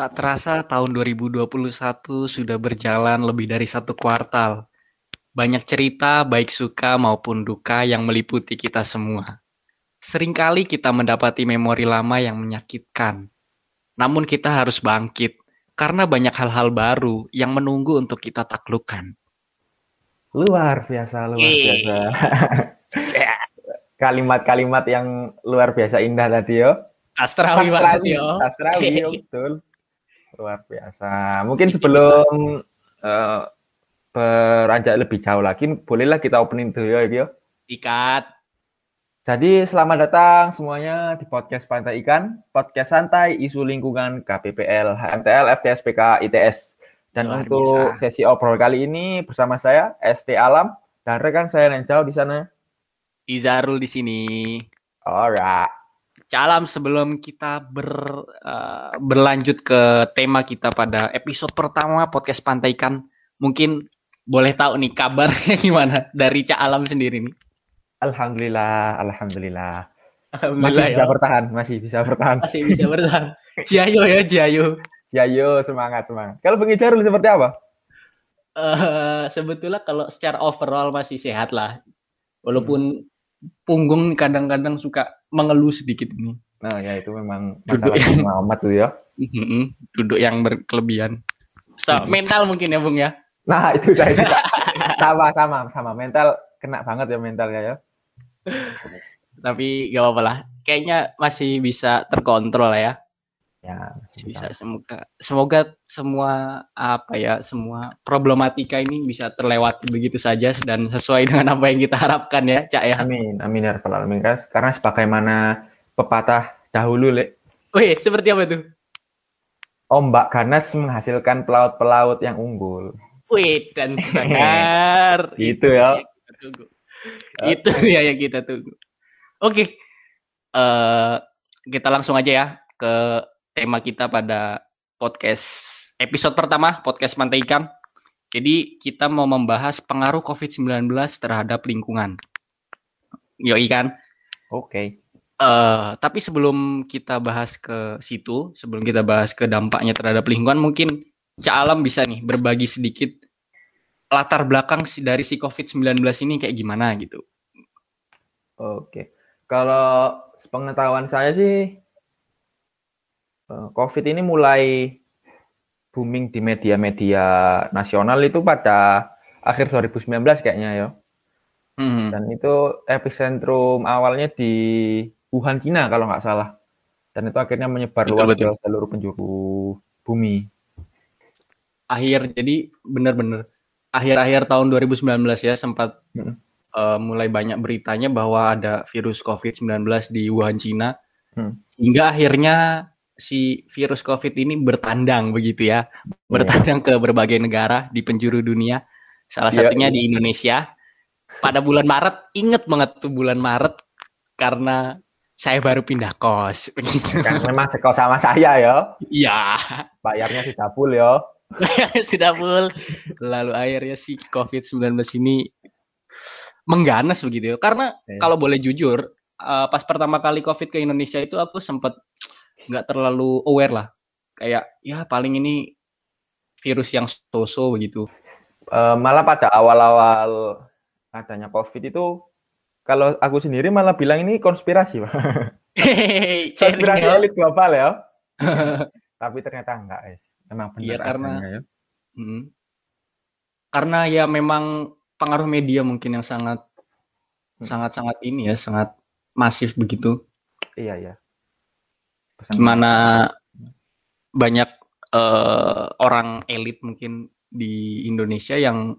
Tak terasa tahun 2021 sudah berjalan lebih dari satu kuartal. Banyak cerita baik suka maupun duka yang meliputi kita semua. Seringkali kita mendapati memori lama yang menyakitkan. Namun kita harus bangkit karena banyak hal-hal baru yang menunggu untuk kita taklukkan. Luar biasa, luar biasa. Kalimat-kalimat yang luar biasa indah tadi yo. Sastrawi banget yo. Sastrawi, yo, betul. Luar biasa. Mungkin sebelum eh, beranjak lebih jauh lagi, bolehlah kita opening dulu ya, yo. Ikat. Jadi selamat datang semuanya di podcast Pantai Ikan, podcast santai isu lingkungan KPPL, HMTL, FTSPK, ITS. Dan Luar untuk biasa. sesi obrol kali ini bersama saya ST Alam dan rekan saya Nenjau di sana. Izarul di sini. Alright. Calam sebelum kita ber, eh, berlanjut ke tema kita pada episode pertama podcast Pantaikan, mungkin boleh tahu nih kabarnya gimana dari Cak Alam sendiri nih. Alhamdulillah, alhamdulillah. Masih Alhamdulillah bisa ya. bertahan, masih bisa bertahan. Masih bisa bertahan. Jayo ya, Jayo. Ya yo, semangat, semangat. Kalau Bang Ijarul seperti apa? Eh, sebetulnya kalau secara overall masih sehat lah. Walaupun punggung kadang-kadang suka mengeluh sedikit ini. Nah, ya itu memang Duduk masalah yang- amat tuh ya. Duduk yang berkelebihan. So, mental mungkin ya, Bung ya. Nah, itu saya juga. sama, sama, sama. Mental kena banget ya mentalnya ya. Tapi gak apa-apa lah. Kayaknya masih bisa terkontrol lah ya. Ya, bisa semoga semoga semua apa ya semua problematika ini bisa terlewati begitu saja dan sesuai dengan apa yang kita harapkan ya cak ya. Amin, amin ya rabbal alamin. Guys. Karena sebagaimana pepatah dahulu, Lek, Wih seperti apa tuh? Ombak ganas menghasilkan pelaut-pelaut yang unggul. Wih dan sangar Gitu ya. itu ya yang kita tunggu. Oke eh kita langsung aja ya ke tema kita pada podcast episode pertama podcast Pantai Ikan jadi kita mau membahas pengaruh COVID-19 terhadap lingkungan Yoi kan Oke. Eh, tapi sebelum kita bahas ke situ, sebelum kita bahas ke dampaknya terhadap lingkungan, mungkin Cak Alam bisa nih berbagi sedikit latar belakang dari si COVID-19 ini kayak gimana gitu. Oke. Kalau sepengetahuan saya sih COVID ini mulai booming di media-media nasional itu pada akhir 2019 kayaknya ya. Hmm. Dan itu epicentrum awalnya di Wuhan, Cina kalau nggak salah. Dan itu akhirnya menyebar Betul, luas betul. ke seluruh penjuru bumi. Akhir jadi bener-bener akhir-akhir tahun 2019 ya sempat Mm. eh, mulai banyak beritanya bahwa ada virus COVID-19 di Wuhan, Cina. Hmm. Hingga akhirnya si virus COVID ini bertandang begitu ya. bertandang ke berbagai negara di penjuru dunia. Salah Iya, satunya iya. di Indonesia. Pada bulan Maret, inget banget tuh bulan Maret karena saya baru pindah kos. Begitu. Kan memang sekol sama saya ya. Iya, Bayarnya sudah full ya. sudah full. Lalu akhirnya si COVID-19 ini mengganas begitu ya. Karena Iya. kalau boleh jujur, eh, pas pertama kali COVID ke Indonesia itu aku sempat nggak terlalu aware lah. Kayak ya paling ini virus yang so-so begitu. Eh, malah pada awal-awal adanya COVID itu kalau aku sendiri malah bilang ini konspirasi, Pak. Konspirasi ya. elit global ya. Tapi ternyata enggak, guys. Memang benar Iya, karena- adanya, ya. Mm. Karena ya memang pengaruh media mungkin yang sangat Hmm. sangat sangat ini ya, sangat masif begitu. Iya, iya. Pesan- Gimana banyak eh, orang elit mungkin di Indonesia yang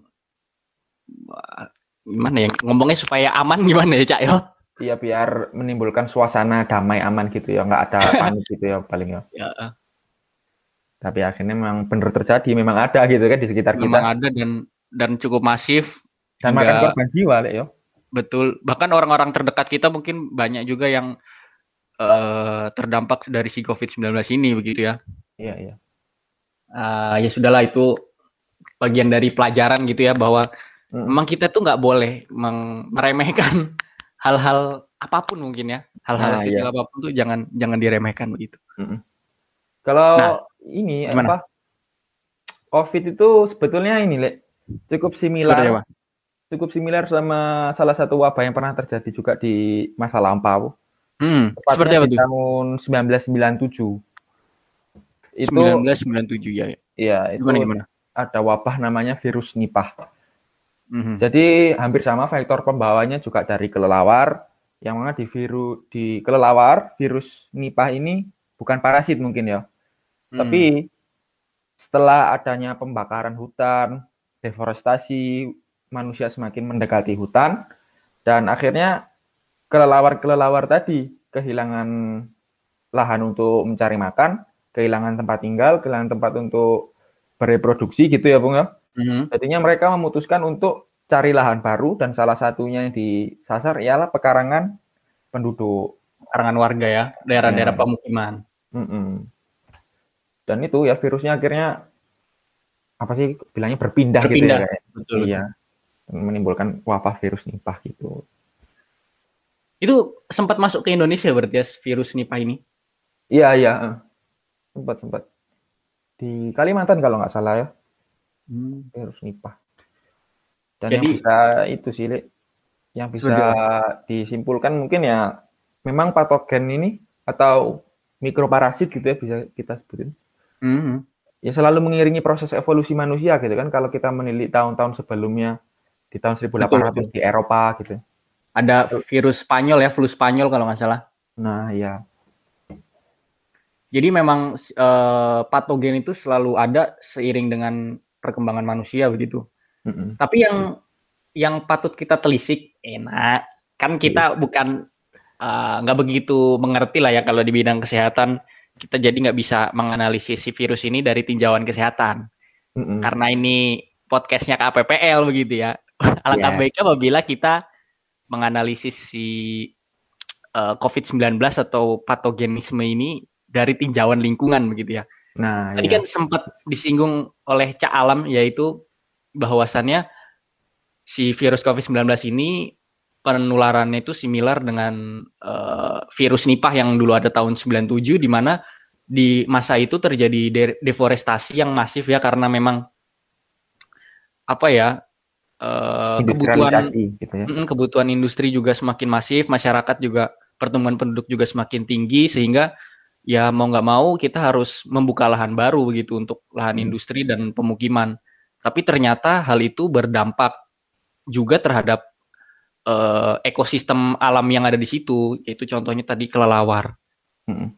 gimana ya ngomongnya supaya aman gimana ya Cak ya? Iya, biar menimbulkan suasana damai aman gitu ya, enggak ada panik gitu ya paling ya. Ya, Tapi akhirnya memang benar terjadi, memang ada gitu kan di sekitar memang kita. ada dan dan cukup masif Dan hingga- makan korban jiwa, ya. Betul. Bahkan orang-orang terdekat kita mungkin banyak juga yang eh, terdampak dari si COVID-19 ini begitu ya. Iya, iya. Ah, ya sudahlah itu bagian dari pelajaran gitu ya bahwa Mm. memang kita tuh nggak boleh meremehkan hal-hal apa pun mungkin ya. Hal-hal Nah, kecil apa pun tuh jangan jangan diremehkan begitu. Kalau Nah. ini Gimana? apa? COVID itu sebetulnya ini, Le, cukup Seperti similar, cukup similar sama salah satu wabah yang pernah terjadi juga di masa lampau. Hmm, Tepatnya seperti apa tuh? tahun 1997. Itu 1997 ya. ya. ya, itu Gimana gimana? ada wabah namanya virus Nipah. Mhm. Jadi hampir sama vektor pembawanya juga dari kelelawar, yang mana di virus di kelelawar virus Nipah ini bukan parasit mungkin ya, Hmm. tapi setelah adanya pembakaran hutan, deforestasi, manusia semakin mendekati hutan, dan akhirnya kelelawar-kelelawar tadi kehilangan lahan untuk mencari makan, kehilangan tempat tinggal, kehilangan tempat untuk bereproduksi gitu ya Bung ya. Mhm. Jadinya mereka memutuskan untuk cari lahan baru dan salah satunya yang disasar ialah pekarangan penduduk. Karangan warga ya, daerah-daerah Ya. pemukiman. Mm-mm. Dan itu ya virusnya akhirnya apa sih bilangnya berpindah, Berpindah. gitu ya. Betul. Iya. Menimbulkan wabah virus nipah gitu. Itu sempat masuk ke Indonesia berarti ya virus Nipah ini? Iya iya. eh. Sempat sempat di Kalimantan kalau nggak salah ya Hmm. virus nipah. Dan yang Jadi- bisa itu sih, Le, yang bisa disimpulkan mungkin ya memang patogen ini atau mikroparasit gitu ya bisa kita sebutin. Mhm. Ya selalu mengiringi proses evolusi manusia gitu kan kalau kita menilik tahun-tahun sebelumnya di tahun 1800 di Eropa gitu. Ada virus Spanyol ya, flu Spanyol kalau nggak salah. Nah, ya. Jadi memang eh, patogen itu selalu ada seiring dengan perkembangan manusia begitu. Mm-mm. Tapi yang yang patut kita telisik, enak kan kita bukan eh, nggak begitu mengerti lah ya kalau di bidang kesehatan kita jadi nggak bisa menganalisis si virus ini dari tinjauan kesehatan Mm-mm. karena ini podcastnya KPPL begitu ya. Alangkah Yes. baiknya apabila kita menganalisis si eh, COVID-19 atau patogenisme ini dari tinjauan lingkungan begitu ya. Nah, Tadi ya. kan sempat disinggung oleh Cak Alam yaitu bahwasannya si virus COVID-19 ini penularannya itu similar dengan eh, virus Nipah yang dulu ada tahun 97 di mana di masa itu terjadi de- deforestasi yang masif ya karena memang apa ya eh, kebutuhan gitu ya. Kebutuhan industri juga semakin masif, masyarakat juga pertumbuhan penduduk juga semakin tinggi sehingga ya mau nggak mau kita harus membuka lahan baru begitu untuk lahan Hmm. industri dan pemukiman. Tapi ternyata hal itu berdampak juga terhadap eh, ekosistem alam yang ada di situ, yaitu contohnya tadi kelelawar. Mm-mm.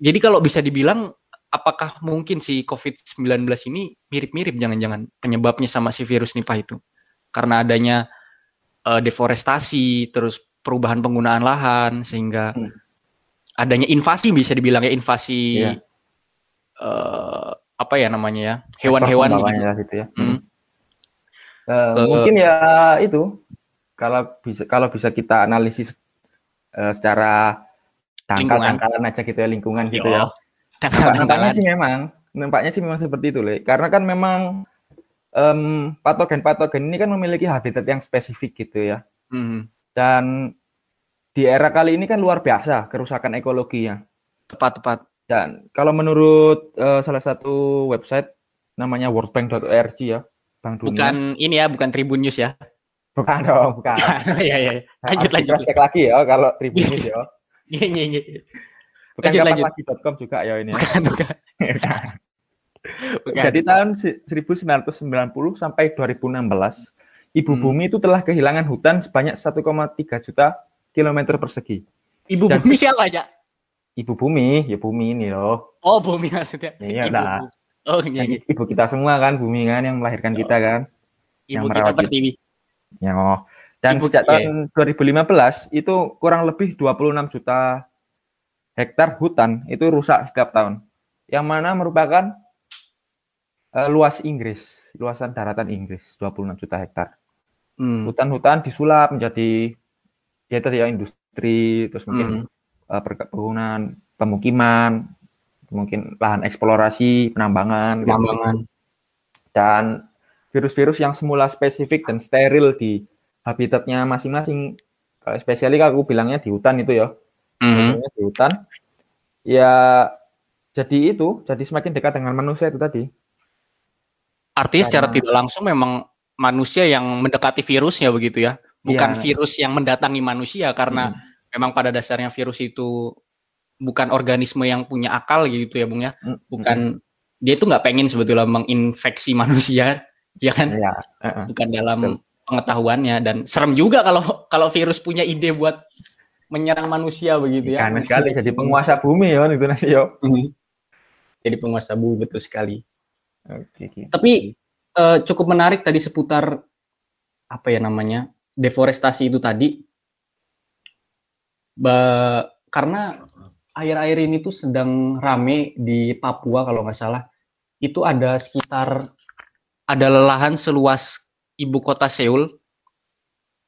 Jadi kalau bisa dibilang apakah mungkin si COVID-19 ini mirip-mirip jangan-jangan penyebabnya sama si virus Nipah itu? Karena adanya eh, deforestasi, terus perubahan penggunaan lahan sehingga Hmm. adanya invasi bisa dibilang ya invasi Iya. eh, apa ya namanya ya hewan-hewan gitu. pembawanya gitu ya. Hmm. Eh, Ke- mungkin ya itu kalau bisa kalau bisa kita analisis eh, secara dangkal-dangkalan aja gitu ya lingkungan gitu ya. Yo, Nampaknya sih memang, nampaknya sih memang seperti itu, Le. Karena kan memang em, patogen-patogen ini kan memiliki habitat yang spesifik gitu ya. Hmm, Dan di era kali ini kan luar biasa kerusakan ekologinya. tepat-tepat. Dan kalau menurut eh, salah satu website namanya worldbank.org ya, Bank Dunia. Bukan ini ya, bukan Tribun News ya. Bukan dong, bukan. Iya iya. Lanjut Harus lanjut. di-cross-check lagi ya kalau Tribun News ya. Iya iya iya. Bukan Lanjut, lanjut. lagi.com juga ya ini. ya. Bukan bukan. Bukan. Jadi tahun si- 1990 sampai 2016, Ibu Hmm. Bumi itu telah kehilangan hutan sebanyak 1,3 juta kilometer persegi. Ibu dan- bumi siapa aja? Ibu Bumi, ya Bumi ini loh. Oh bumi maksudnya. Iya, Ibu dah. bumi. Oh iya iya. Ibu kita semua kan, Bumi kan yang melahirkan kita kan. Ibu yang kita merawat pertiwi. Ya, oh. Dan Ibu- sejak iya. tahun 2015 itu kurang lebih 26 juta hektar hutan itu rusak setiap tahun. Yang mana merupakan eh, luas Inggris, luasan daratan Inggris 26 juta hektar. Hmm. Hutan-hutan disulap menjadi ya tadi ya industri, terus mungkin Hmm. eh, perkebunan, pemukiman, mungkin lahan eksplorasi, penambangan, gitu. Penambangan. dan virus-virus yang semula spesifik dan steril di habitatnya masing-masing. Kalau spesialnya aku bilangnya di hutan itu ya, Hmm. Contohnya di hutan. Ya jadi itu, jadi semakin dekat dengan manusia itu tadi. Artinya secara tidak langsung memang manusia yang mendekati virusnya begitu ya, bukan Iya. virus yang mendatangi manusia karena Hmm. memang pada dasarnya virus itu bukan organisme yang punya akal gitu ya, Bung ya. Mm, Bukan dia itu nggak pengen sebetulnya menginfeksi manusia, ya kan? Iya, heeh. Bukan dalam Betul. pengetahuannya dan serem juga kalau kalau virus punya ide buat menyerang manusia begitu ya. Aneh sekali jadi penguasa bumi ya itu nanti yo. Mhm. Jadi penguasa bumi betul sekali. Oke. Tapi eh, cukup menarik tadi seputar apa ya namanya deforestasi itu tadi. Ba- karena akhir-akhir ini tuh sedang rame di Papua kalau nggak salah. Itu ada sekitar ada lahan seluas ibu kota Seoul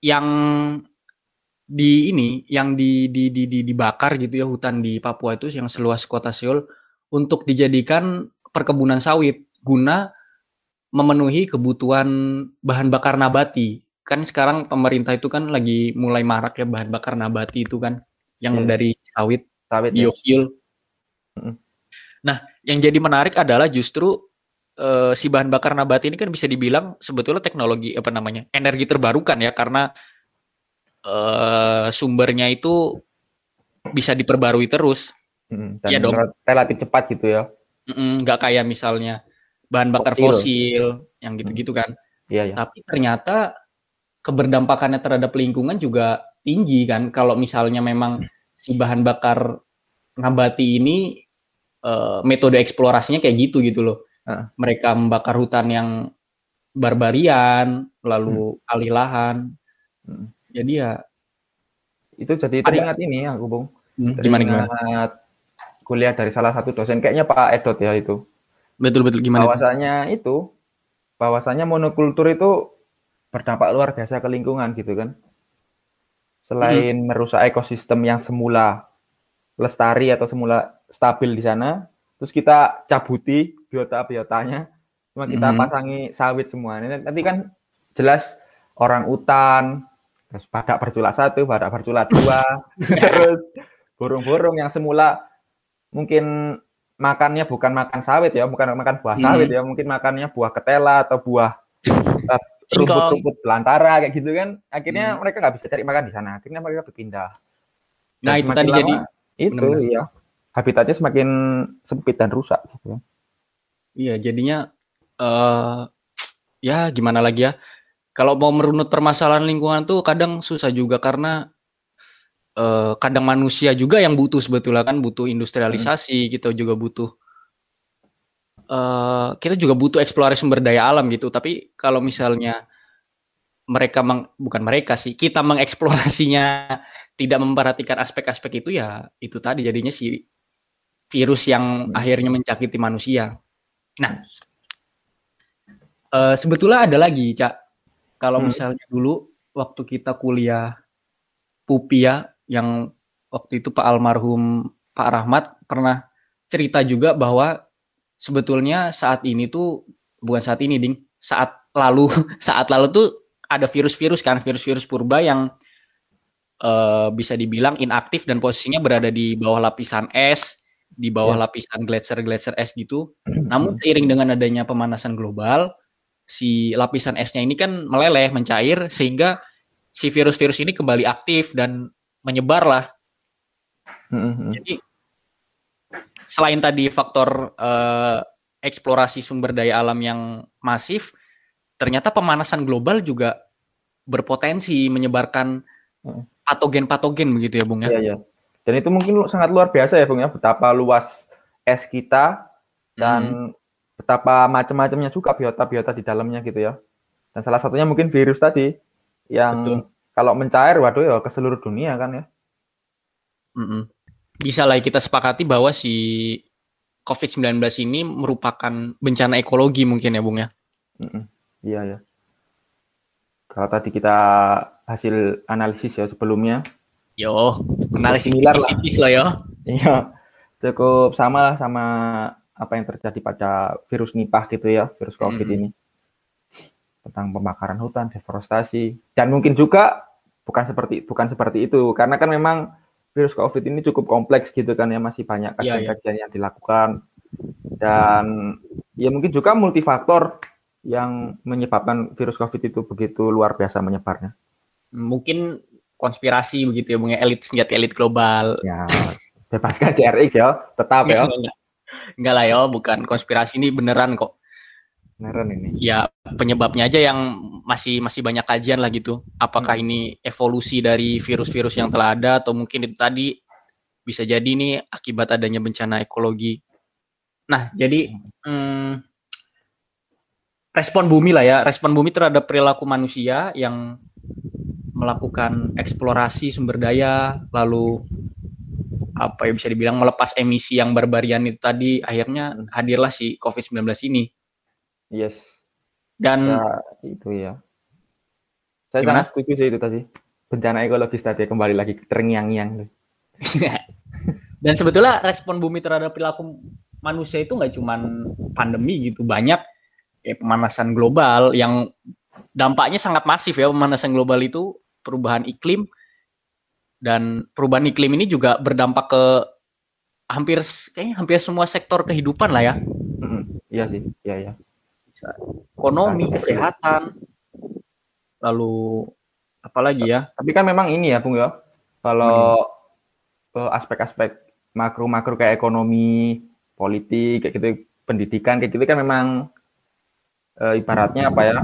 yang di ini yang di, di, di, di- dibakar gitu ya hutan di Papua itu yang seluas kota Seoul untuk dijadikan perkebunan sawit guna memenuhi kebutuhan bahan bakar nabati. Kan sekarang pemerintah itu kan lagi mulai marak ya bahan bakar nabati itu kan yang Iya. dari sawit Sawit ya. biofuel. Mm. Nah, yang jadi menarik adalah justru eh, si bahan bakar nabati ini kan bisa dibilang sebetulnya teknologi apa namanya energi terbarukan ya karena eh, sumbernya itu bisa diperbarui terus. Mm, Dan Iya dong. relatif cepat gitu ya. Nggak kayak misalnya bahan bakar Fosil. fosil yang gitu-gitu kan. Iya, ya. Tapi ternyata keberdampakannya terhadap lingkungan juga tinggi kan. Kalau misalnya memang si bahan bakar nabati ini eh, metode eksplorasinya kayak gitu gitu loh. Heeh. Mereka membakar hutan yang barbarian, lalu alih lahan. Hmm. Jadi ya Itu jadi Ada. teringat ini aku, Bung. hmm, gimana gimana? Teringat kuliah dari salah satu dosen kayaknya Pak Edot ya itu. Betul betul gimana? bahwasanya itu bahwasanya monokultur itu berdampak luar biasa ke lingkungan gitu kan selain merusak ekosistem yang semula lestari atau semula stabil di sana terus kita cabuti biota-biotanya cuma kita Mhm. pasangi sawit semua Ini nanti kan jelas orang utan terus badak berculak satu badak berculak dua terus burung-burung yang semula mungkin makannya bukan makan sawit ya, bukan makan buah Mhm. sawit ya, mungkin makannya buah ketela atau buah eh, rumput-rumput belantara kayak gitu kan. Akhirnya Hmm. mereka nggak bisa cari makan di sana. Akhirnya mereka berpindah. Nah, Dan itu semakin tadi lama, jadi itu benar-benar. ya habitatnya semakin sempit dan rusak gitu. Iya, jadinya eh ya gimana lagi ya? Kalau mau merunut permasalahan lingkungan tuh kadang susah juga karena eh kadang manusia juga yang butuh sebetulnya kan butuh industrialisasi, kita juga butuh eh kita juga butuh eksplorasi sumber daya alam gitu. Tapi kalau misalnya mereka meng, bukan mereka sih, kita mengeksplorasinya tidak memperhatikan aspek-aspek itu ya itu tadi jadinya si virus yang Hmm. akhirnya mencakiti manusia. Nah, eh, sebetulnya ada lagi, Cak. Kalau Hmm. misalnya dulu waktu kita kuliah PUPI ya, yang waktu itu Pak almarhum Pak Rahmat pernah cerita juga bahwa sebetulnya saat ini tuh bukan saat ini, Ding. Saat lalu, saat lalu tuh ada virus-virus kan, virus-virus purba yang eh, bisa dibilang inaktif dan posisinya berada di bawah lapisan es, di bawah Ya. lapisan gletser-gletser es gitu. Namun seiring dengan adanya pemanasan global, si lapisan esnya ini kan meleleh, mencair sehingga si virus-virus ini kembali aktif dan menyebar lah. Mhm. Jadi selain tadi faktor eh, eksplorasi sumber daya alam yang masif, ternyata pemanasan global juga berpotensi menyebarkan Hmm. patogen-patogen begitu ya, Bung ya. Iya, iya. Dan itu mungkin sangat luar biasa ya, Bung ya, betapa luas es kita dan betapa macam-macamnya juga biota-biota di dalamnya gitu ya. Dan salah satunya mungkin virus tadi yang Betul. Kalau mencair waduh ya ke seluruh dunia kan ya. Mm-mm. Bisa lah kita sepakati bahwa si COVID-19 ini merupakan bencana ekologi mungkin ya, Bung ya. Mm-mm. Iya ya. Kalau tadi kita hasil analisis ya sebelumnya, Yo, analisis Similar lah. tipis lah yo. iya cukup sama lah sama apa yang terjadi pada virus nipah gitu ya, virus COVID Mhm. ini. Tentang pembakaran hutan, deforestasi, dan mungkin juga bukan seperti bukan seperti itu karena kan memang virus COVID ini cukup kompleks gitu kan ya masih banyak Iya, iya. kajian-kajian yang dilakukan dan ya mungkin juga multifaktor yang menyebabkan virus COVID itu begitu luar biasa menyebarnya. Mungkin konspirasi begitu ya, Bung ya, elit senjata elit global. Ya bebaskan CRX ya, tetap ya. Enggak, enggak lah ya, bukan konspirasi ini beneran kok. Beneran ini. Ya penyebabnya aja yang masih masih banyak kajian lah gitu. Apakah Hmm. ini evolusi dari virus-virus yang telah ada atau mungkin itu tadi bisa jadi ini akibat adanya bencana ekologi. Nah, jadi hmm, respon bumi lah ya, respon bumi terhadap perilaku manusia yang melakukan eksplorasi sumber daya, lalu apa ya bisa dibilang melepas emisi yang barbarian itu tadi, akhirnya hadirlah si COVID-19 ini. Yes. Dan Ya, itu ya. Saya Gimana? sangat setuju sih itu tadi. Bencana ekologis tadi kembali lagi terngiang-ngiang. Dan sebetulnya respon bumi terhadap perilaku manusia itu nggak cuman pandemi gitu, banyak ya pemanasan global yang dampaknya sangat masif ya pemanasan global itu perubahan iklim dan perubahan iklim ini juga berdampak ke hampir kayaknya hampir semua sektor kehidupan lah ya. Iya sih, iya ya. Ekonomi, kesehatan, lalu apalagi ya, Tapi kan memang ini ya, Bung ya. Kalau eh, aspek-aspek makro-makro kayak ekonomi, politik, kayak gitu, pendidikan kayak gitu kan memang eh, ibaratnya apa ya?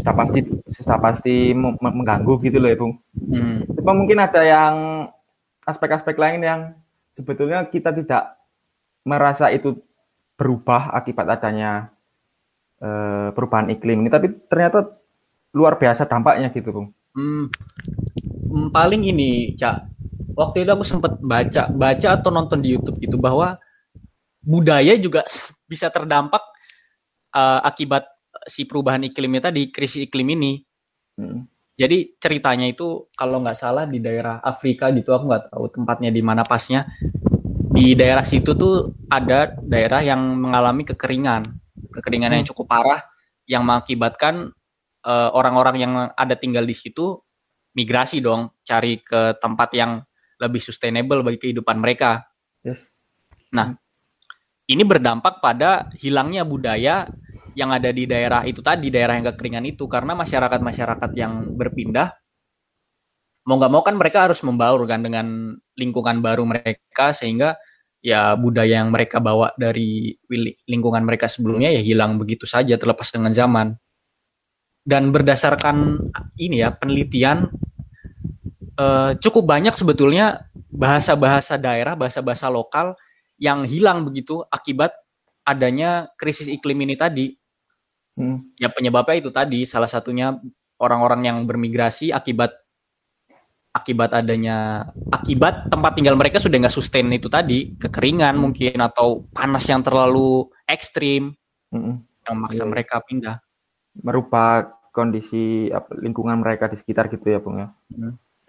Sudah pasti sudah pasti mengganggu gitu loh ya, Bung. Hmm, Cuma mungkin ada yang aspek-aspek lain yang sebetulnya kita tidak merasa itu berubah akibat adanya eh, perubahan iklim ini, tapi ternyata luar biasa dampaknya gitu, Bung. Hmm, hmm, paling ini, Cak. Waktu itu aku sempat baca, baca atau nonton di YouTube gitu bahwa budaya juga bisa terdampak eh, akibat si perubahan iklimnya tadi, krisis iklim ini. Mm. Jadi ceritanya itu kalau nggak salah di daerah Afrika gitu, aku nggak tahu tempatnya di mana pasnya. Di daerah situ tuh ada daerah yang mengalami kekeringan, kekeringan yang cukup parah, yang mengakibatkan eh, orang-orang yang ada tinggal di situ migrasi dong, cari ke tempat yang lebih sustainable bagi kehidupan mereka. Yes. Ini berdampak pada hilangnya budaya yang ada di daerah itu tadi, daerah yang kekeringan itu, karena masyarakat-masyarakat yang berpindah mau nggak mau kan mereka harus membaur kan dengan lingkungan baru mereka sehingga ya budaya yang mereka bawa dari lingkungan mereka sebelumnya ya hilang begitu saja terlepas dengan zaman. Dan berdasarkan ini ya penelitian eh, cukup banyak sebetulnya bahasa-bahasa daerah, bahasa-bahasa lokal yang hilang begitu akibat adanya krisis iklim ini tadi. Hmm. Ya penyebabnya itu tadi salah satunya orang-orang yang bermigrasi akibat akibat adanya akibat tempat tinggal mereka sudah nggak sustain itu tadi kekeringan mungkin atau panas yang terlalu ekstrim Mm-mm. yang memaksa Iya. mereka pindah. Merubah kondisi apa, lingkungan mereka di sekitar gitu ya, Bung ya.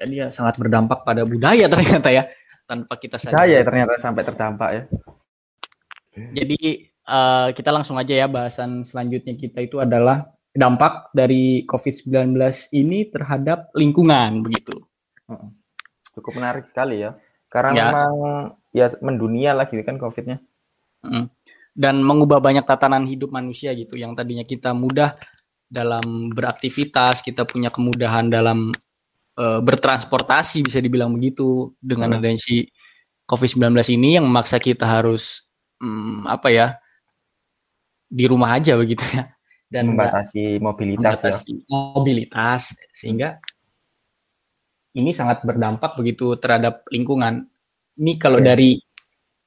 Jadi ya sangat berdampak pada budaya ternyata ya tanpa kita sadar. Saya ternyata sampai terdampak ya. Jadi eh, kita langsung aja ya bahasan selanjutnya kita itu adalah dampak dari COVID-19 ini terhadap lingkungan begitu. Cukup menarik sekali ya. Karena Ya. memang ya mendunia lagi kan COVID-nya. Dan mengubah banyak tatanan hidup manusia gitu yang tadinya kita mudah dalam beraktivitas, kita punya kemudahan dalam eh, bertransportasi bisa dibilang begitu dengan Hmm. adanya si COVID-19 ini yang memaksa kita harus mm, apa ya di rumah aja begitu ya dan membatasi mobilitas ya. membatasi mobilitas sehingga ini sangat berdampak begitu terhadap lingkungan. Ini kalau Oke. dari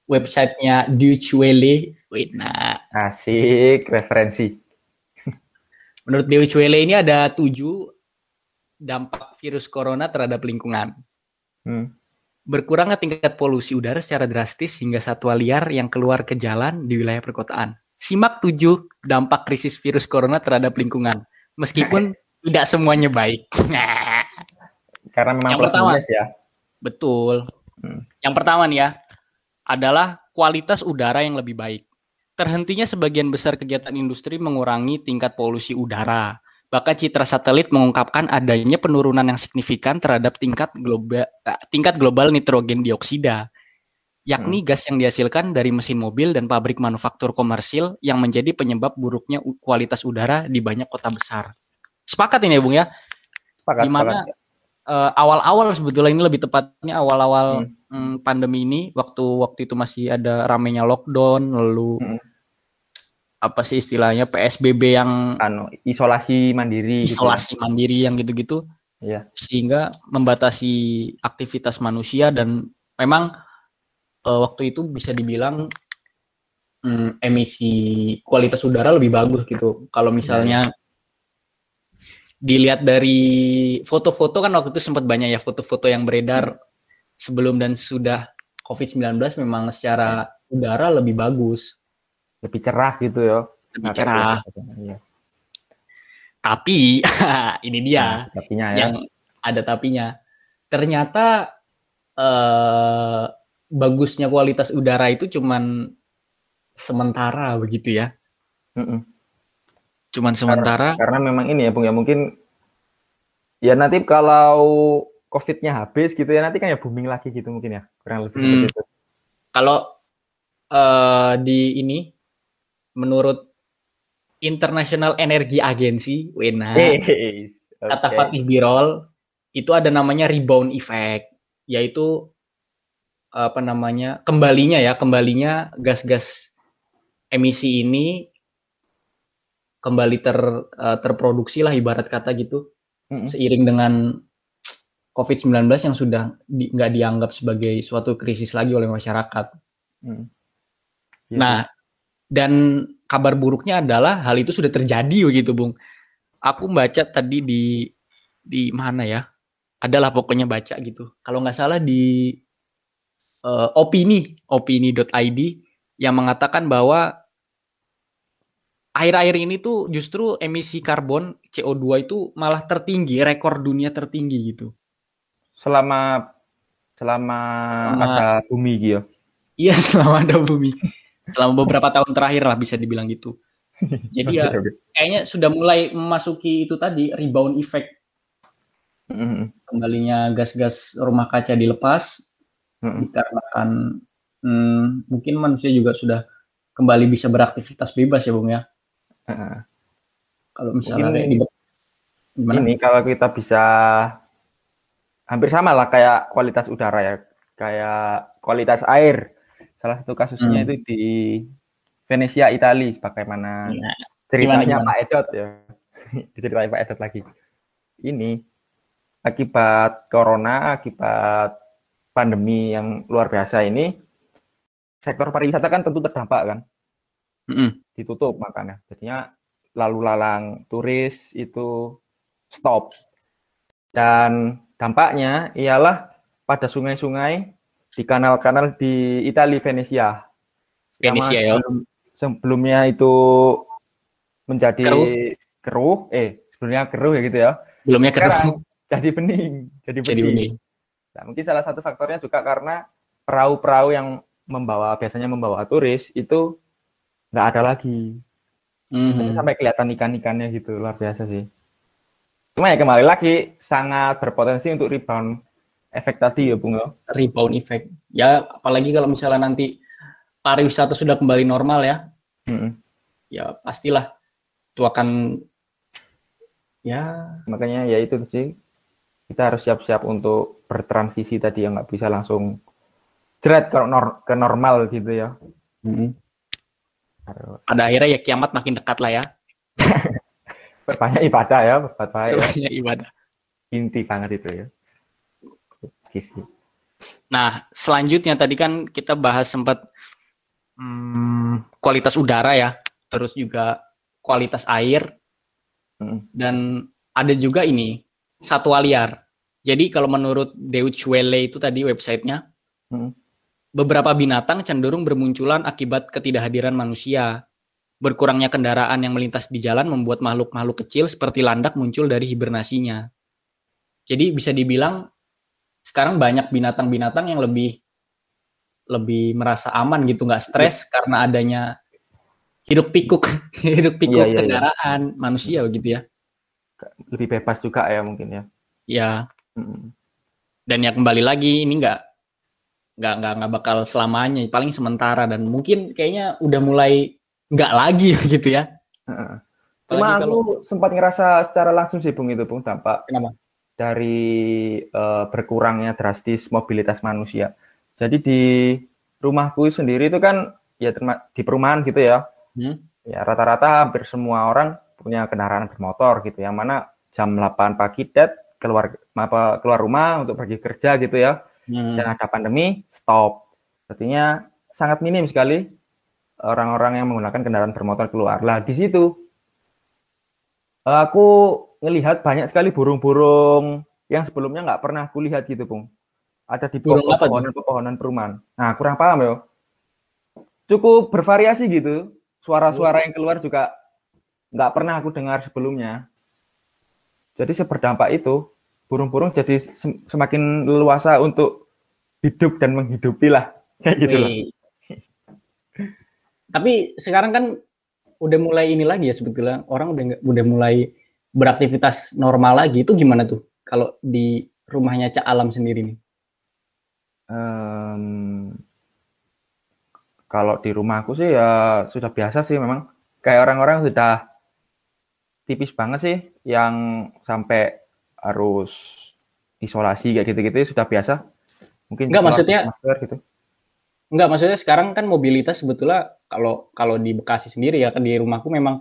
websitenya Deutsche Welle, wait, nah Asik referensi. menurut Deutsche Welle ini ada tujuh dampak virus corona terhadap lingkungan. Hmm. Berkurangnya tingkat polusi udara secara drastis hingga satwa liar yang keluar ke jalan di wilayah perkotaan. Simak tujuh dampak krisis virus corona terhadap lingkungan. Meskipun tidak semuanya baik. Karena memang Yang plus pertama. minus ya. Betul. Hmm. Yang pertama nih ya, adalah kualitas udara yang lebih baik. Terhentinya sebagian besar kegiatan industri mengurangi tingkat polusi udara. Bahkan citra satelit mengungkapkan adanya penurunan yang signifikan terhadap tingkat global eh, tingkat global nitrogen dioksida, yakni Hmm. gas yang dihasilkan dari mesin mobil dan pabrik manufaktur komersil yang menjadi penyebab buruknya kualitas udara di banyak kota besar. Sepakat ini ya, Bung ya? Sepakat, Di mana sepakat. Eh, awal-awal sebetulnya ini lebih tepatnya awal-awal mm, pandemi ini waktu waktu itu masih ada ramenya lockdown lalu Hmm. apa sih istilahnya PSBB yang anu isolasi mandiri gitu ya. isolasi mandiri yang gitu-gitu Iya. sehingga membatasi aktivitas manusia dan memang eh, waktu itu bisa dibilang mm, emisi kualitas udara lebih bagus gitu kalau misalnya dilihat dari foto-foto kan waktu itu sempat banyak ya foto-foto yang beredar sebelum dan sudah COVID-19 memang secara udara lebih bagus lebih cerah gitu ya lebih Nah, cerah. Iya. tapi ini dia Nah, tapinya ya yang ada tapinya. Ternyata eh, bagusnya kualitas udara itu cuman sementara begitu ya. Mm-mm. Cuman sementara. karena memang ini ya bung ya mungkin ya nanti kalau covidnya habis gitu ya nanti kan ya booming lagi gitu mungkin ya kurang lebih Hmm. itu Kalau eh, di ini menurut International Energy Agency, WENA, Eh, kata. Fatih Birol, itu ada namanya rebound effect, yaitu apa namanya kembalinya ya kembalinya gas-gas emisi ini kembali ter eh, terproduksi lah ibarat kata gitu Mm-mm. seiring dengan COVID-19 yang sudah di- nggak dianggap sebagai suatu krisis lagi oleh masyarakat. Mm. Iya Nah, dan kabar buruknya adalah hal itu sudah terjadi begitu, Bung. Aku baca tadi di di mana ya? Adalah pokoknya baca gitu. Kalau nggak salah di eh, opini, opini.id yang mengatakan bahwa akhir-akhir ini tuh justru emisi karbon CO2 itu malah tertinggi, rekor dunia tertinggi gitu. selama selama Selama- ada bumi gitu ya. Iya, selama ada bumi. Selama beberapa tahun terakhir lah bisa dibilang gitu. Jadi ya kayaknya sudah mulai memasuki itu tadi rebound effect Mm-mm. kembalinya gas-gas rumah kaca dilepas Mm-mm. dikarenakan hmm, mungkin manusia juga sudah kembali bisa beraktivitas bebas ya bung ya Heeh. kalau misalnya Mungkin di gimana Ini kalau kita bisa hampir sama lah kayak kualitas udara ya, kayak kualitas air. Salah satu kasusnya Hmm. itu di Venesia, Italia, bagaimana Nah, ceritanya gimana, Pak Edot ya. Diceritain Pak Edot lagi. Ini akibat corona, akibat pandemi yang luar biasa ini, sektor pariwisata kan tentu terdampak kan mm-mm, ditutup makanya. Jadinya lalu lalang turis itu stop. Dan dampaknya ialah pada sungai-sungai di kanal-kanal di Italia Venesia. Venesia ya sebelum- sebelumnya itu menjadi Keruh. keruh, eh sebelumnya keruh ya gitu ya. belumnya Sekarang keruh jadi bening, jadi jadi bersih. bening Nah, mungkin salah satu faktornya juga karena perahu-perahu yang membawa biasanya membawa turis itu nggak ada lagi. Mhm. sampai kelihatan ikan-ikannya gitu luar biasa sih cuma ya kembali lagi sangat berpotensi untuk rebound efek tadi ya Bung ya. rebound effect ya apalagi kalau misalnya nanti pariwisata sudah kembali normal ya Mm-mm. ya pastilah itu akan ya makanya ya itu sih kita harus siap-siap untuk bertransisi tadi yang nggak bisa langsung jerat ke, nor- ke normal gitu ya mhm. Pada akhirnya ya kiamat makin dekat lah ya berbanyak ibadah ya berbuat ya. ibadah inti banget itu ya Kisi. Nah, selanjutnya tadi kan kita bahas sempat hmm, kualitas udara ya, terus juga kualitas air, Mm. dan ada juga ini satwa liar. Jadi kalau menurut Deutsche Welle itu tadi websitenya, Mm. Beberapa binatang cenderung bermunculan akibat ketidakhadiran manusia. Berkurangnya kendaraan yang melintas di jalan membuat makhluk-makhluk kecil seperti landak muncul dari hibernasinya. Jadi bisa dibilang sekarang banyak binatang-binatang yang lebih lebih merasa aman gitu, nggak stres karena adanya hidup pikuk, hidup pikuk Iya, iya, iya. kendaraan manusia begitu ya. lebih bebas juga ya mungkin ya. Ya. Hmm. Dan ya kembali lagi ini nggak nggak nggak nggak bakal selamanya, paling sementara dan mungkin kayaknya udah mulai nggak lagi gitu ya. Cuma aku kalau... sempat ngerasa secara langsung sih Bung itu Bung dampak Kenapa? dari uh, berkurangnya drastis mobilitas manusia. Jadi di rumahku sendiri itu kan ya di perumahan gitu ya. Hmm? Ya rata-rata hampir semua orang punya kendaraan bermotor gitu yang mana jam 8 pagi dead keluar apa keluar rumah untuk pergi kerja gitu ya. Hmm. Dan ada pandemi stop. Artinya sangat minim sekali orang-orang yang menggunakan kendaraan bermotor keluar. Lah di situ aku ngelihat banyak sekali burung-burung yang sebelumnya nggak pernah aku lihat gitu, Bung. Ada di pepohonan-pepohonan perumahan. Nah, kurang paham ya. Cukup bervariasi gitu. Suara-suara yang keluar juga nggak pernah aku dengar sebelumnya. Jadi seperdampak itu, burung-burung jadi semakin leluasa untuk hidup dan menghidupi lah. Kayak gitu loh. Tapi sekarang kan udah mulai ini lagi ya sebetulnya orang udah udah mulai beraktivitas normal lagi itu gimana tuh kalau di rumahnya Cak Alam sendiri nih? Um, kalau di rumahku sih ya sudah biasa sih memang kayak orang-orang sudah tipis banget sih yang sampai harus isolasi kayak gitu-gitu sudah biasa. Mungkin enggak maksudnya masker gitu. Enggak maksudnya sekarang kan mobilitas sebetulnya kalau kalau di Bekasi sendiri ya kan di rumahku memang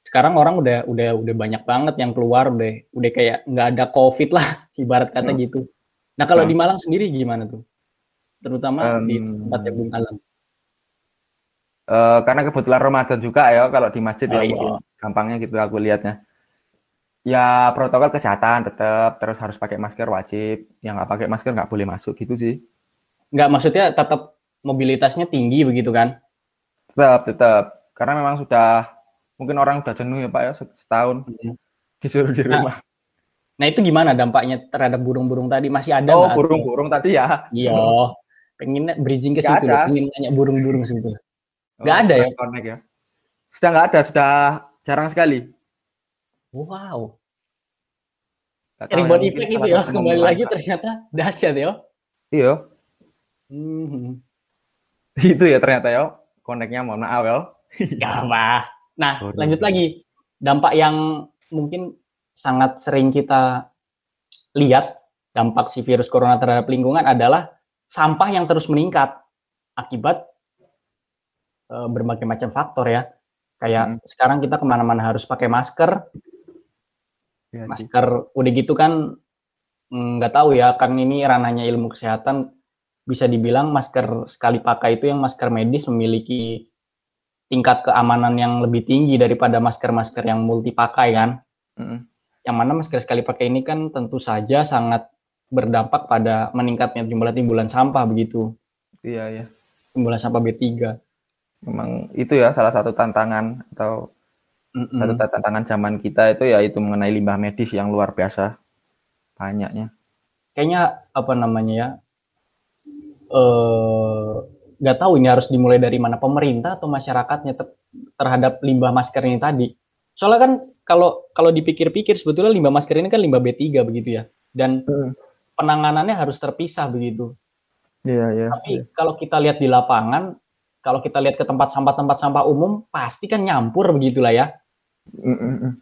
sekarang orang udah udah udah banyak banget yang keluar udah udah kayak nggak ada covid lah ibarat kata hmm. gitu. Nah kalau hmm. di Malang sendiri gimana tuh? Terutama um, di tempat yang Bung Alam. Uh, karena kebetulan Ramadan juga ya kalau di masjid oh, ya iya. gampangnya gitu aku lihatnya ya protokol kesehatan tetap terus harus pakai masker wajib. Yang nggak pakai masker nggak boleh masuk gitu sih. Nggak maksudnya tetap mobilitasnya tinggi begitu kan? Tetap tetap karena memang sudah mungkin orang sudah jenuh ya pak ya setahun hmm. disuruh di nah, rumah. nah, nah itu gimana dampaknya terhadap burung-burung tadi? Masih ada oh burung-burung tadi ya. Iya. Pengen bridging ke situ pengen nanya burung-burung situ. Nggak oh, ada ya? Connect ya? Sudah nggak ada, sudah jarang sekali. Wow. Rebound effect itu ya, kembali lagi ternyata dahsyat ya. Iya. Hmm. itu ya ternyata ya, koneknya mohon maaf ya. Gak apa. Nah, Baru lanjut lagi. Dampak yang mungkin sangat sering kita lihat dampak si virus corona terhadap lingkungan adalah sampah yang terus meningkat akibat uh, berbagai macam faktor ya. Kayak hmm. sekarang kita ke mana-mana harus pakai masker. Ya, masker sih. udah gitu kan mm, nggak tahu ya, kan ini ranahnya ilmu kesehatan bisa dibilang masker sekali pakai itu yang masker medis memiliki tingkat keamanan yang lebih tinggi daripada masker-masker yang multi pakai kan. Hmm. Yang mana masker sekali pakai ini kan tentu saja sangat berdampak pada meningkatnya jumlah timbulan sampah begitu. Iya, iya. Timbulan sampah B3 memang itu ya salah satu tantangan atau mm -mm. satu tantangan zaman kita itu ya itu mengenai limbah medis yang luar biasa banyaknya. Kayaknya apa namanya ya? Eh nggak tahu ini harus dimulai dari mana pemerintah atau masyarakatnya ter terhadap limbah masker ini tadi. Soalnya kan kalau kalau dipikir-pikir sebetulnya limbah masker ini kan limbah B3 begitu ya. Dan mm. penanganannya harus terpisah begitu. Iya, yeah, iya. Yeah, Tapi yeah. kalau kita lihat di lapangan kalau kita lihat ke tempat sampah-tempat sampah umum pasti kan nyampur begitulah ya. Mm -mm.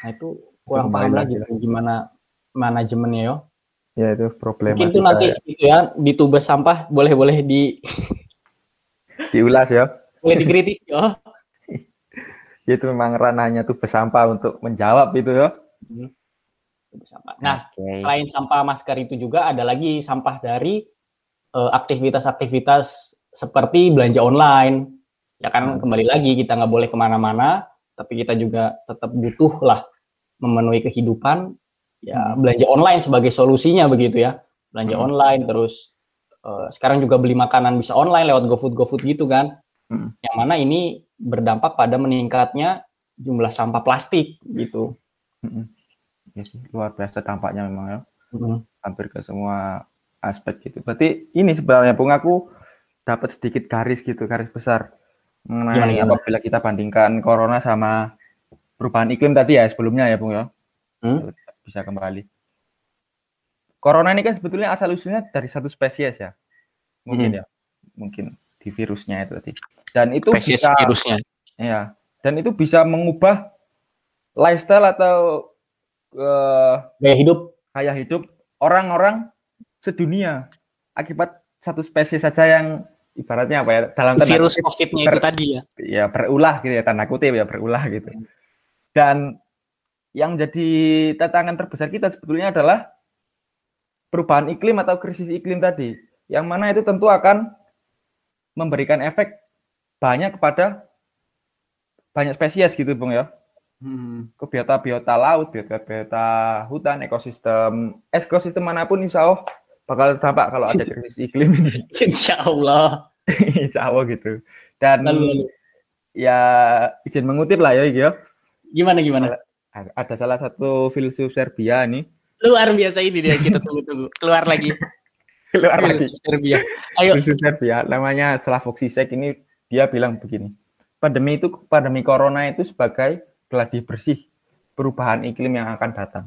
Nah itu kurang paham lagi gimana manajemennya yo. Ya itu problem. Mungkin itu nanti ya. itu ya di sampah boleh boleh di diulas ya. Boleh dikritis yo. itu memang ranahnya tuh sampah untuk menjawab itu ya. Hmm. Nah, okay. selain sampah masker itu juga ada lagi sampah dari eh, aktivitas-aktivitas uh, seperti belanja online. Ya kan hmm. kembali lagi kita nggak boleh ke mana-mana, tapi kita juga tetap butuh lah memenuhi kehidupan. Ya hmm. belanja online sebagai solusinya begitu ya. Belanja hmm. online terus uh, sekarang juga beli makanan bisa online lewat GoFood GoFood gitu kan. Hmm. Yang mana ini berdampak pada meningkatnya jumlah sampah plastik gitu. Hmm. Ya sih, luar biasa dampaknya memang ya. Hmm. Hampir ke semua aspek gitu. Berarti ini sebenarnya Bung aku dapat sedikit garis gitu, garis besar mengenai gimana, apabila kita bandingkan corona sama perubahan iklim tadi ya sebelumnya ya Bung ya. Hmm? Bisa kembali. Corona ini kan sebetulnya asal usulnya dari satu spesies ya. Mungkin Hmm. ya. Mungkin di virusnya itu tadi. Dan itu Spesies bisa virusnya. ya. Dan itu bisa mengubah lifestyle atau eh, Gaya hidup. gaya hidup orang-orang sedunia akibat satu spesies saja yang ibaratnya apa ya dalam tanda Virus COVID-nya itu tadi ya. ya berulah gitu ya tanda kutip ya berulah gitu. Dan yang jadi tantangan terbesar kita sebetulnya adalah perubahan iklim atau krisis iklim tadi, yang mana itu tentu akan memberikan efek banyak kepada banyak spesies gitu, Bung ya. Hmm. Ke biota-biota laut, biota-biota hutan, ekosistem, ekosistem mana pun insya Allah bakal terdampak kalau ada krisis iklim ini. Insya Allah. insya Allah gitu. Dan Lalu, lalu. ya izin mengutip lah ya, ya. Gimana gimana? ada salah satu filsuf Serbia nih Luar biasa ini dia kita tunggu-tunggu. Keluar lagi. keluar lagi Virus Serbia. Ayo. filsuf Serbia namanya Slavoj Zizek ini dia bilang begini pandemi itu pandemi corona itu sebagai gladi bersih perubahan iklim yang akan datang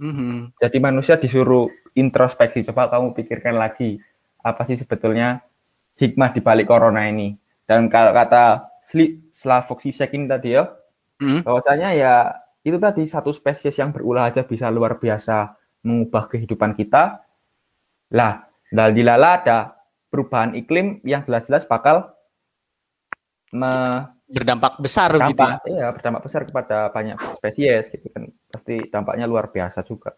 Mhm. jadi manusia disuruh introspeksi coba kamu pikirkan lagi apa sih sebetulnya hikmah di balik corona ini dan kalau kata Slavoj Zizek ini tadi ya Mhm. bahwasanya ya itu tadi satu spesies yang berulah aja bisa luar biasa mengubah kehidupan kita. Lah, dilala ada perubahan iklim yang jelas-jelas bakal Berdampak besar gitu ya. berdampak, iya, berdampak besar kepada banyak spesies gitu kan. Pasti dampaknya luar biasa juga.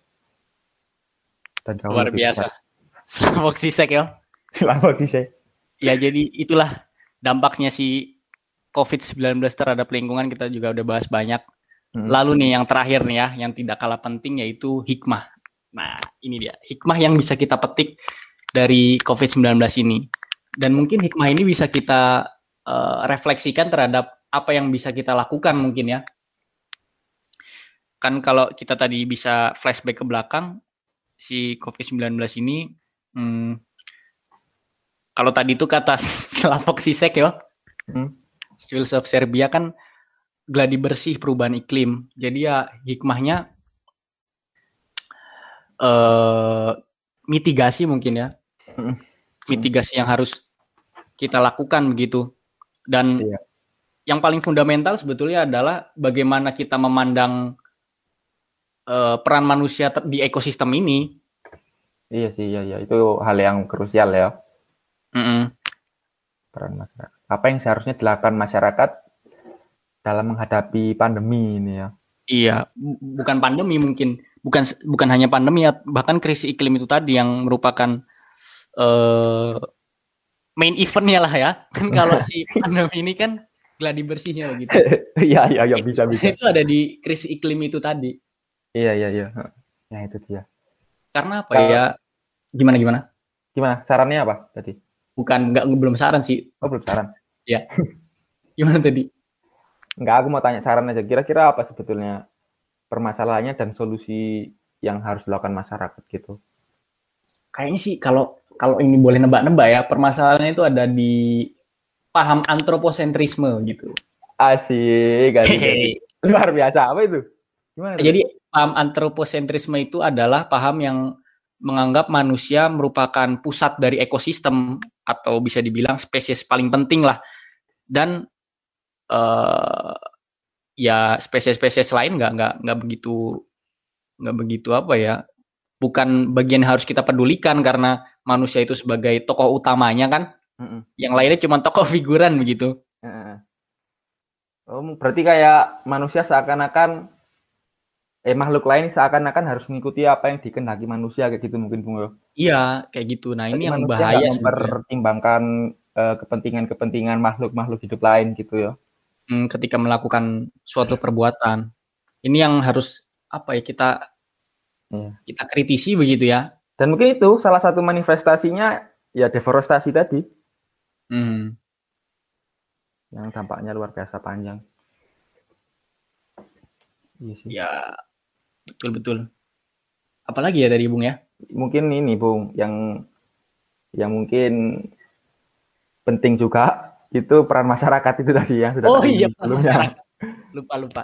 Dan Luar biasa. Slavoj Zizek ya. Selamat saya. Ya jadi itulah dampaknya si COVID-19 terhadap lingkungan kita juga udah bahas banyak. Hmm. Lalu nih yang terakhir nih ya, yang tidak kalah penting yaitu hikmah. Nah, ini dia. Hikmah yang bisa kita petik dari COVID-19 ini. Dan mungkin hikmah ini bisa kita eh, refleksikan terhadap apa yang bisa kita lakukan mungkin ya. Kan kalau kita tadi bisa flashback ke belakang, si COVID-19 ini, hmm, kalau tadi itu kata Slavoj Zizek ya, Hmm. Serbia kan gladi bersih perubahan iklim. Jadi ya hikmahnya eh mitigasi mungkin ya. Mm. Mitigasi yang harus kita lakukan begitu. Dan Iya. yang paling fundamental sebetulnya adalah bagaimana kita memandang eh, peran manusia di ekosistem ini. Iya sih, iya, iya. Itu hal yang krusial ya. Mm-mm. peran masyarakat. Apa yang seharusnya dilakukan masyarakat dalam menghadapi pandemi ini ya? Iya, bu- bukan pandemi mungkin, bukan bukan hanya pandemi ya, bahkan krisis iklim itu tadi yang merupakan eh main eventnya lah ya. Kan kalau si pandemi ini kan gladi bersihnya gitu. Iya, iya, iya, bisa, bisa. itu ada di krisis iklim itu tadi. Iya, iya, iya. Ya itu dia. Karena apa ya? Gimana gimana? Gimana? Sarannya apa tadi? Bukan nggak belum saran sih. Oh, belum saran. Gimana tadi? Enggak, aku mau tanya saran aja. Kira-kira apa sebetulnya permasalahannya dan solusi yang harus dilakukan masyarakat gitu? Kayaknya sih kalau kalau ini boleh nebak-nebak ya, permasalahannya itu ada di paham antroposentrisme gitu. Asik, asik. Luar biasa. Apa itu? Gimana? Jadi paham antroposentrisme itu adalah paham yang menganggap manusia merupakan pusat dari ekosistem atau bisa dibilang spesies paling penting lah. Dan eh ya spesies-spesies lain nggak nggak nggak begitu nggak begitu apa ya bukan bagian yang harus kita pedulikan karena manusia itu sebagai tokoh utamanya kan Mm-mm. yang lainnya cuma tokoh figuran begitu. Oh, berarti kayak manusia seakan-akan eh makhluk lain seakan-akan harus mengikuti apa yang dikehendaki manusia kayak gitu mungkin Bung. Iya kayak gitu nah ini Berarti yang bahaya mempertimbangkan eh, kepentingan-kepentingan makhluk-makhluk hidup lain gitu ya. Hmm, ketika melakukan suatu perbuatan. Ini yang harus apa ya kita Iya. kita kritisi begitu ya. Dan mungkin itu salah satu manifestasinya ya deforestasi tadi Hmm. yang dampaknya luar biasa panjang. Iya sih. Ya betul betul. Apalagi ya dari Bung ya? Mungkin ini Bung yang yang mungkin penting juga itu peran masyarakat itu tadi yang sudah Oh iya sebelumnya. Lupa lupa.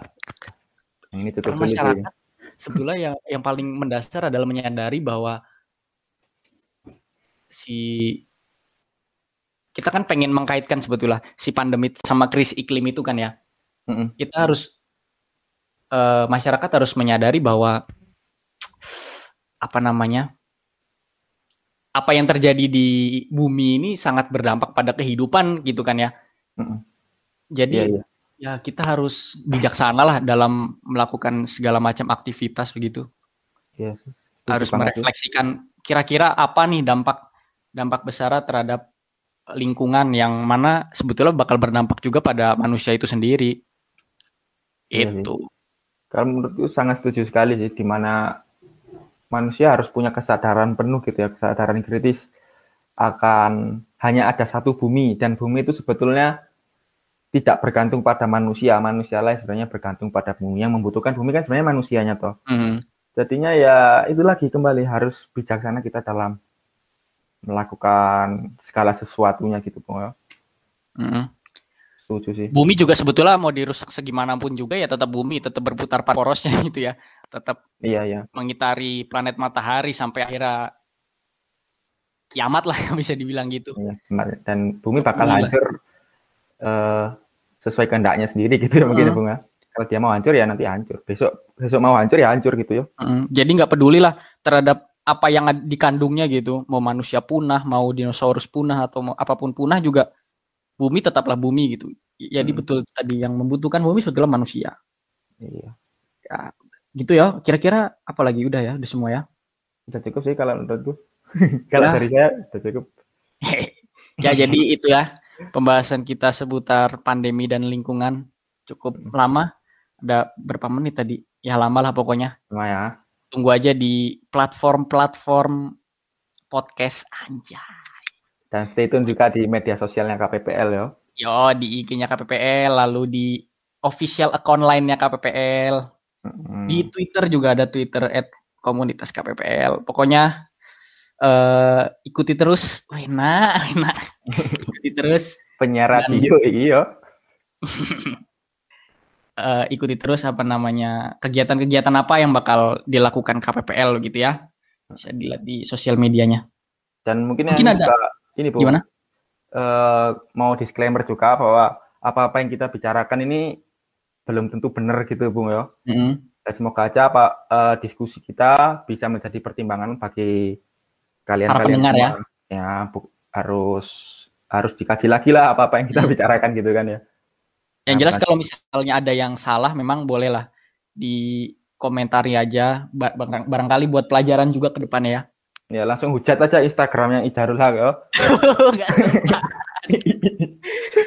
Yang ini Peran dulu sih. masyarakat sebetulnya yang yang paling mendasar adalah menyadari bahwa si kita kan pengen mengkaitkan sebetulnya si pandemi sama krisis iklim itu kan ya. Kita harus eh, masyarakat harus menyadari bahwa apa namanya? apa yang terjadi di bumi ini sangat berdampak pada kehidupan gitu kan ya. Mm-mm. Jadi Iya, iya. ya kita harus bijaksana lah dalam melakukan segala macam aktivitas begitu. Iya, setuju harus merefleksikan kira-kira apa nih dampak dampak besar terhadap lingkungan yang mana sebetulnya bakal berdampak juga pada manusia itu sendiri. Iya sih. itu. Kalau menurutku sangat setuju sekali sih, di mana manusia harus punya kesadaran penuh gitu ya, kesadaran kritis akan hanya ada satu bumi dan bumi itu sebetulnya tidak bergantung pada manusia, manusia lain sebenarnya bergantung pada bumi. Yang membutuhkan bumi kan sebenarnya manusianya toh. Mhm. Jadinya ya itu lagi kembali harus bijaksana kita dalam melakukan segala sesuatunya gitu, Bung. Mhm. Setuju sih. Bumi juga sebetulnya mau dirusak segimanapun juga ya tetap bumi tetap berputar pada porosnya gitu ya. Tetap Iya, iya. mengitari planet matahari sampai akhirnya kiamat lah bisa dibilang gitu. Iya, benar. Dan bumi bakal Bumi lah. hancur eh, sesuai kehendaknya sendiri gitu ya mungkin ya Mm. bunga. Kalau dia mau hancur ya nanti hancur. Besok besok mau hancur ya hancur gitu ya. Jadi nggak peduli lah terhadap apa yang dikandungnya gitu. Mau manusia punah, mau dinosaurus punah atau mau apa pun punah juga bumi tetaplah bumi gitu. Jadi Hmm. betul tadi yang membutuhkan bumi sebetulnya manusia. Iya. Gitu ya. Kira-kira apa lagi udah ya, udah semua ya. Udah cukup sih kalau menurutku. kalau Ya. dari saya udah cukup. ya jadi itu ya pembahasan kita seputar pandemi dan lingkungan cukup lama. Ada berapa menit tadi? Ya lama lah pokoknya. Cuma ya. Tunggu aja di platform-platform podcast aja. Dan stay tune juga di media sosialnya KPPL ya. Yo, di IG-nya KPPL, lalu di official account lainnya KPPL. Mm. Di Twitter juga ada Twitter at komunitas KPPL. Pokoknya eh ikuti terus. Enak, enak. ikuti terus, penyiar radio iya. eh, ikuti terus apa namanya kegiatan-kegiatan apa yang bakal dilakukan KPPL gitu ya. Bisa dilihat di sosial medianya. Dan mungkin, Mungkin yang ada- juga ini Bu. Gimana? eh, mau disclaimer juga bahwa apa-apa yang kita bicarakan ini belum tentu benar gitu Bung ya. Mm-mm. Dan semoga aja apa eh, diskusi kita bisa menjadi pertimbangan bagi kalian Para kalian pendengar ya. Ya, bu- harus harus dikaji lagi lah apa-apa yang kita Hmm. bicarakan gitu kan ya. Yang jelas Nah, kalau misalnya ada yang salah memang bolehlah di komentari aja Ba- barang- barangkali buat pelajaran juga ke depannya ya. Ya langsung hujat aja Instagramnya Ijarul Haq ya. Gak sopan.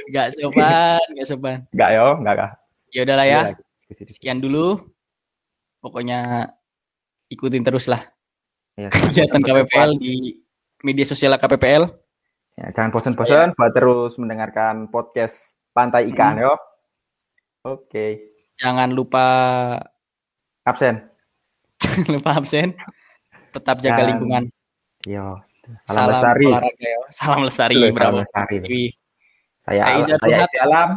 Gak sopan, gak sopan. Enggak ya, enggak kah? Ya udahlah ya. Iya, diskusi di- Sekian dulu. Pokoknya ikutin terus lah Ya, kegiatan KPPL di media sosial KPPL. Ya, jangan bosan-bosan buat terus mendengarkan podcast Pantai Ikan Hmm. yo. Oke. Jangan lupa Absen. jangan lupa absen. Tetap jaga Dan- lingkungan. Yo. Salam, lestari. olahraga ya. Salam lestari, bravo. salam lestari. Saya Saya Izar saya Tuhak. Esti Alam.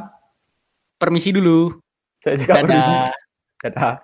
Permisi dulu. Saya juga permisi. Dadah. Dadah.